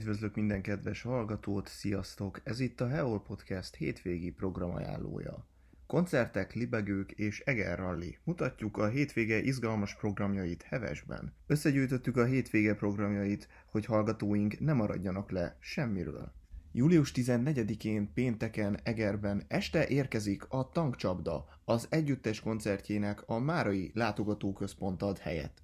Üdvözlök minden kedves hallgatót, sziasztok! Ez itt a Heol Podcast hétvégi programajánlója. Koncertek, libegők és Eger Rally. Mutatjuk a hétvége izgalmas programjait Hevesben. Összegyűjtöttük a hétvége programjait, hogy hallgatóink ne maradjanak le semmiről. Július 14-én pénteken Egerben este érkezik a Tankcsapda, az együttes koncertjének a Márai Látogatóközpont ad helyet.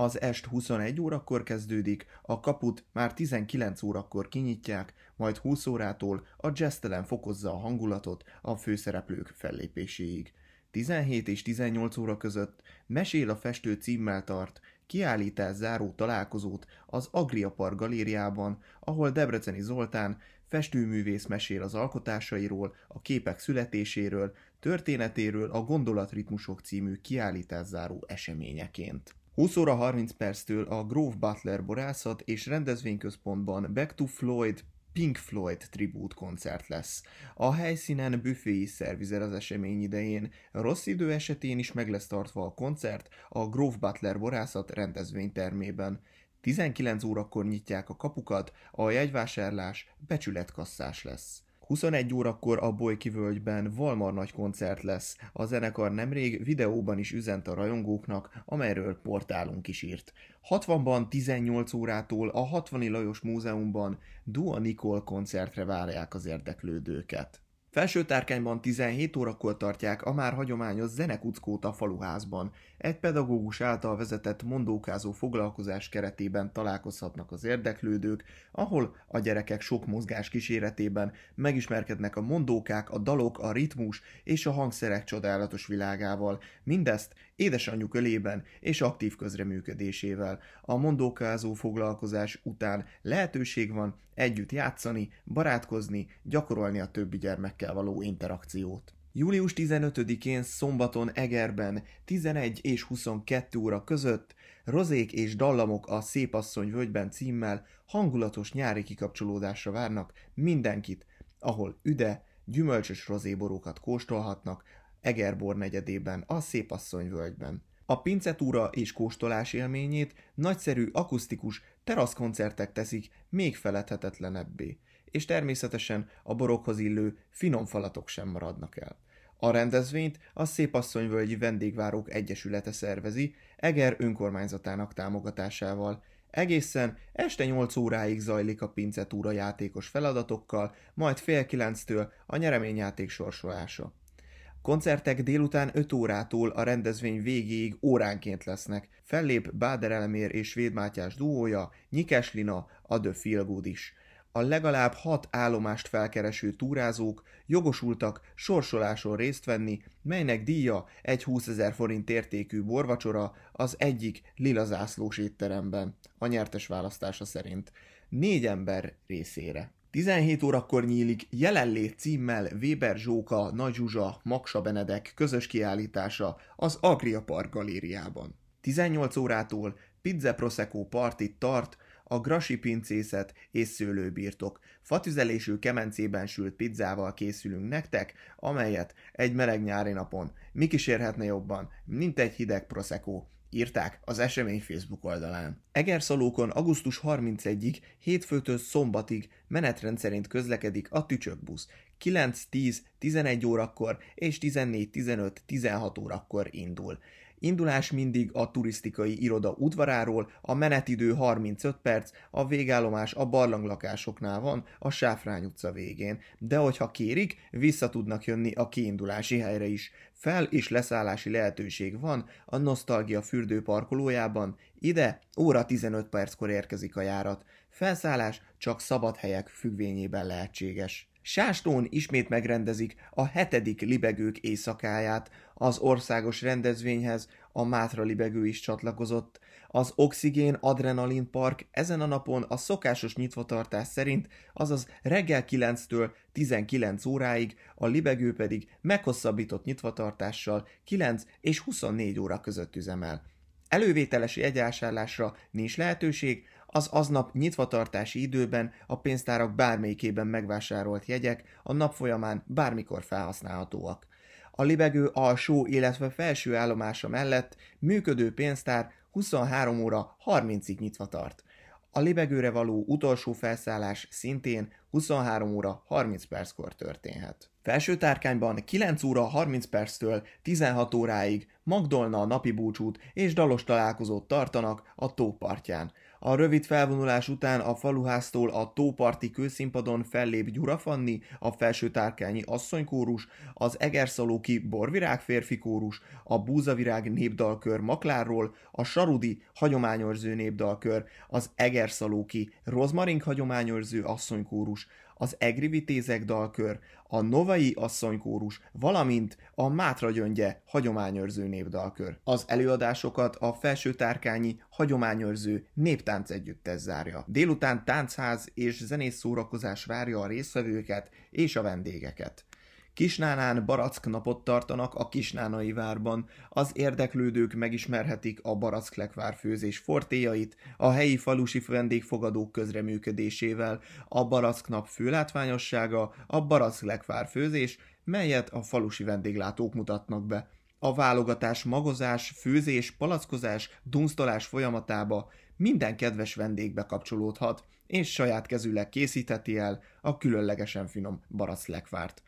Az est 21 órakor kezdődik, a kaput már 19 órakor kinyitják, majd 20 órától a jazztelen fokozza a hangulatot a főszereplők fellépéséig. 17 és 18 óra között Mesél a festő címmel tart, kiállítás záró találkozót az Agria Park galériában, ahol Debreceni Zoltán festőművész mesél az alkotásairól, a képek születéséről, történetéről a Gondolatritmusok című kiállítászáró eseményeként. 20 óra 30 perctől a Grove Butler borászat és rendezvényközpontban Back to Floyd Pink Floyd tribute koncert lesz. A helyszínen büfé is szervizel az esemény idején. Rossz idő esetén is meg lesz tartva a koncert a Grove Butler borászat rendezvénytermében. 19 órakor nyitják a kapukat, a jegyvásárlás becsületkasszás lesz. 21 órakor a Bolyki völgyben Valmar nagy koncert lesz. A zenekar nemrég videóban is üzent a rajongóknak, amelyről portálunk is írt. 60-ban 18 órától a 60 Lajos Múzeumban Dua Nicole koncertre várják az érdeklődőket. Felső tárkányban 17 órakor tartják a már hagyományos zenekuckót a faluházban. Egy pedagógus által vezetett mondókázó foglalkozás keretében találkozhatnak az érdeklődők, ahol a gyerekek sok mozgás kíséretében megismerkednek a mondókák, a dalok, a ritmus és a hangszerek csodálatos világával. Mindezt édesanyjuk ölében és aktív közreműködésével. A mondókázó foglalkozás után lehetőség van együtt játszani, barátkozni, gyakorolni a többi gyermekkel való interakciót. Július 15-én szombaton Egerben 11 és 22 óra között Rozék és Dallamok a Szépasszony völgyben címmel hangulatos nyári kikapcsolódásra várnak mindenkit, ahol üde, gyümölcsös rozéborókat kóstolhatnak Egerbor negyedében, a Szépasszony völgyben. A pincetúra és kóstolás élményét nagyszerű akusztikus teraszkoncertek teszik még feledhetetlenebbé, és természetesen a borokhoz illő finom falatok sem maradnak el. A rendezvényt a Szépasszonyvölgyi Vendégvárók Egyesülete szervezi Eger önkormányzatának támogatásával. Egészen este 8 óráig zajlik a pincetúra játékos feladatokkal, majd fél kilenctől a nyereményjáték sorsolása. Koncertek délután 5 órától a rendezvény végéig óránként lesznek. Fellép Báder Elemér és Svéd Mátyás duója, Nyikes Lina, a The Feel Good is. A legalább hat állomást felkereső túrázók jogosultak sorsoláson részt venni, melynek díja egy 20 ezer forint értékű borvacsora az egyik lila zászlós étteremben, a nyertes választása szerint. Négy ember részére. 17 órakor nyílik jelenlét címmel Weber Zsóka, Nagy Zsuzsa, Maksa Benedek közös kiállítása az Agria Park galériában. 18 órától Pizza Prosecco partit tart a Grasi pincészet és szőlőbirtok. Fatüzelésű kemencében sült pizzával készülünk nektek, amelyet egy meleg nyári napon mi kísérhetne jobban, mint egy hideg Prosecco írták az esemény Facebook oldalán. Egerszalókon augusztus 31-ig, hétfőtől szombatig menetrend szerint közlekedik a tücsökbusz. 9, 10, 11 órakor és 14, 15, 16 órakor indul. Indulás mindig a turisztikai iroda udvaráról, a menetidő 35 perc, a végállomás a barlanglakásoknál van, a Sáfrány utca végén, de hogyha kérik, vissza tudnak jönni a kiindulási helyre is. Fel- és leszállási lehetőség van a Nostalgia fürdő parkolójában, ide óra 15 perckor érkezik a járat. Felszállás csak szabad helyek függvényében lehetséges. Sástón ismét megrendezik a hetedik libegők éjszakáját. Az országos rendezvényhez a Mátra libegő is csatlakozott. Az Oxigén Adrenalin Park ezen a napon a szokásos nyitvatartás szerint, azaz reggel 9-től 19 óráig, a libegő pedig meghosszabbított nyitvatartással 9 és 24 óra között üzemel. Elővételes jegyásárlásra nincs lehetőség, az aznap nyitvatartási időben a pénztárak bármelyikében megvásárolt jegyek a nap folyamán bármikor felhasználhatóak. A libegő alsó, illetve felső állomása mellett működő pénztár 23 óra 30-ig nyitva tart. A libegőre való utolsó felszállás szintén 23 óra 30 perckor történhet. Felső tárkányban 9 óra 30 perctől 16 óráig Magdolna napi búcsút és dalos találkozót tartanak a tópartján. A rövid felvonulás után a faluháztól a tóparti kőszínpadon fellép Gyurafanni, a felső tárkányi asszonykórus, az Egerszalóki borvirág férfi kórus, a Búzavirág népdalkör Maklárról, a Sarudi hagyományőrző népdalkör, az Egerszalóki Rozmarink hagyományőrző asszonykórus, az Egri Vitézek dalkör, a Novai asszonykórus, valamint a Mátra Gyöngye hagyományőrző népdalkör. Az előadásokat a felső tárkányi hagyományőrző néptánc együttes zárja. Délután táncház és zenész szórakozás várja a résztvevőket és a vendégeket. Kisnánán barack napot tartanak a Kisnánai várban. Az érdeklődők megismerhetik a baracklekvár főzés fortéjait, a helyi falusi vendégfogadók közreműködésével, a barack nap főlátványossága, a baracklekvár főzés, melyet a falusi vendéglátók mutatnak be. A válogatás, magozás, főzés, palackozás, dunsztolás folyamatába minden kedves vendég bekapcsolódhat, és saját kezűleg készítheti el a különlegesen finom baracklekvárt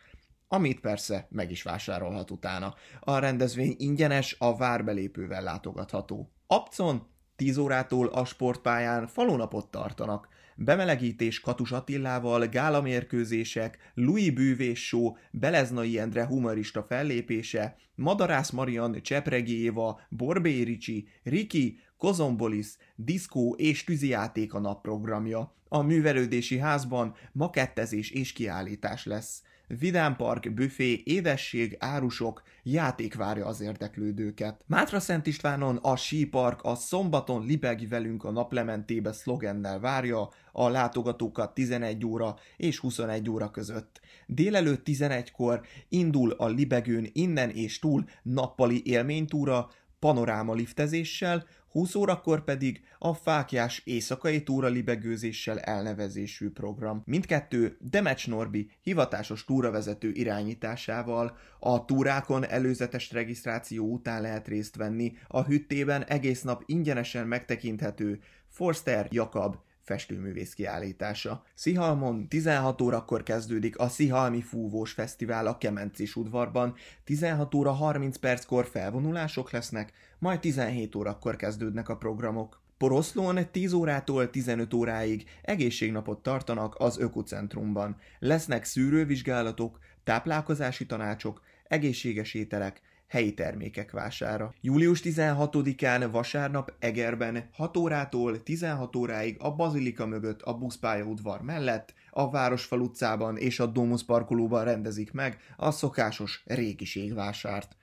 amit persze meg is vásárolhat utána. A rendezvény ingyenes, a várbelépővel látogatható. Apcon 10 órától a sportpályán falunapot tartanak. Bemelegítés Katus Attillával, gálamérkőzések, Louis Bűvés show, Beleznai Endre humorista fellépése, Madarász Marian, Csepregi Éva, Borbé Ricsi, Riki, Kozombolis, diszkó és tűzijáték a napprogramja. A művelődési házban makettezés és kiállítás lesz. Vidámpark, büfé, édesség, árusok, játék várja az érdeklődőket. Mátra Szent Istvánon a sípark a szombaton libegi velünk a naplementébe szlogennel várja a látogatókat 11 óra és 21 óra között. Délelőtt 11-kor indul a libegőn innen és túl nappali élménytúra, panoráma liftezéssel, 20 órakor pedig a fákjás éjszakai túra libegőzéssel elnevezésű program. Mindkettő Demecs Norbi hivatásos túravezető irányításával. A túrákon előzetes regisztráció után lehet részt venni, a hüttében egész nap ingyenesen megtekinthető Forster Jakab festőművész kiállítása. Szihalmon 16 órakor kezdődik a Szihalmi Fúvós Fesztivál a Kemencis udvarban, 16 óra 30 perckor felvonulások lesznek, majd 17 órakor kezdődnek a programok. Poroszlón 10 órától 15 óráig egészségnapot tartanak az Ökocentrumban. Lesznek szűrővizsgálatok, táplálkozási tanácsok, egészséges ételek, helyi termékek vására. Július 16-án vasárnap Egerben 6 órától 16 óráig a Bazilika mögött a buszpályaudvar mellett a Városfal utcában és a Domus parkolóban rendezik meg a szokásos régiségvásárt.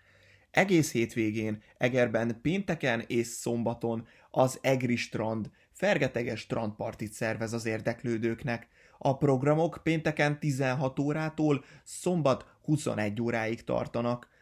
Egész hétvégén Egerben pénteken és szombaton az Egri Strand fergeteges strandpartit szervez az érdeklődőknek. A programok pénteken 16 órától szombat 21 óráig tartanak.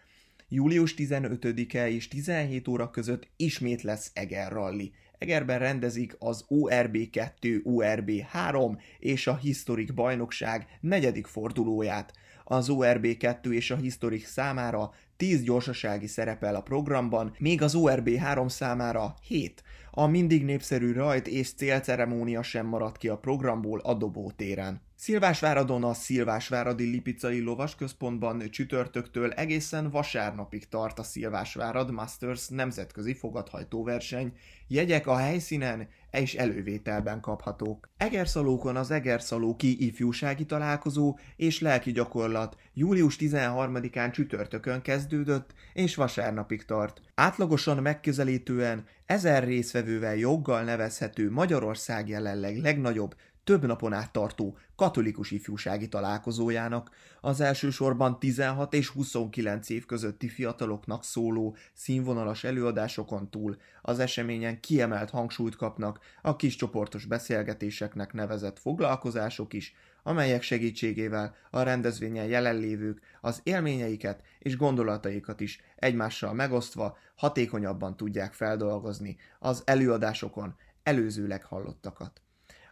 Július 15-e és 17 óra között ismét lesz Eger Rally. Egerben rendezik az ORB2, ORB3 és a Historik bajnokság negyedik fordulóját. Az ORB2 és a Historik számára 10 gyorsasági szerepel a programban, még az ORB3 számára 7. A mindig népszerű rajt és célceremónia sem maradt ki a programból a dobótéren. Szilvásváradon a Szilvásváradi Lipicai Lovasközpontban csütörtöktől egészen vasárnapig tart a Szilvásvárad Masters nemzetközi fogadhajtóverseny. Jegyek a helyszínen és elővételben kaphatók. Egerszalókon az Egerszalóki ifjúsági találkozó és lelki gyakorlat július 13-án csütörtökön kezdődött és vasárnapig tart. Átlagosan megközelítően ezer részvevővel joggal nevezhető Magyarország jelenleg legnagyobb több napon át tartó katolikus ifjúsági találkozójának, az elsősorban 16 és 29 év közötti fiataloknak szóló színvonalas előadásokon túl az eseményen kiemelt hangsúlyt kapnak a kis csoportos beszélgetéseknek nevezett foglalkozások is, amelyek segítségével a rendezvényen jelenlévők az élményeiket és gondolataikat is egymással megosztva hatékonyabban tudják feldolgozni az előadásokon előzőleg hallottakat.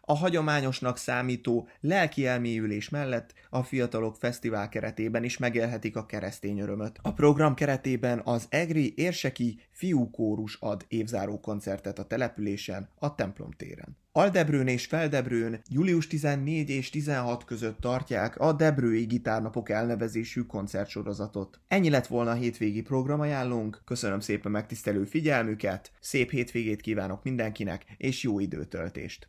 A hagyományosnak számító lelki elmélyülés mellett a fiatalok fesztivál keretében is megélhetik a keresztény örömöt. A program keretében az Egri Érseki fiúkórus ad évzáró koncertet a településen, a templom téren. Aldebrőn és Feldebrőn július 14 és 16 között tartják a Debrői Gitárnapok elnevezésű koncertsorozatot. Ennyi lett volna a hétvégi programajánlónk, köszönöm szépen megtisztelő figyelmüket, szép hétvégét kívánok mindenkinek, és jó időtöltést!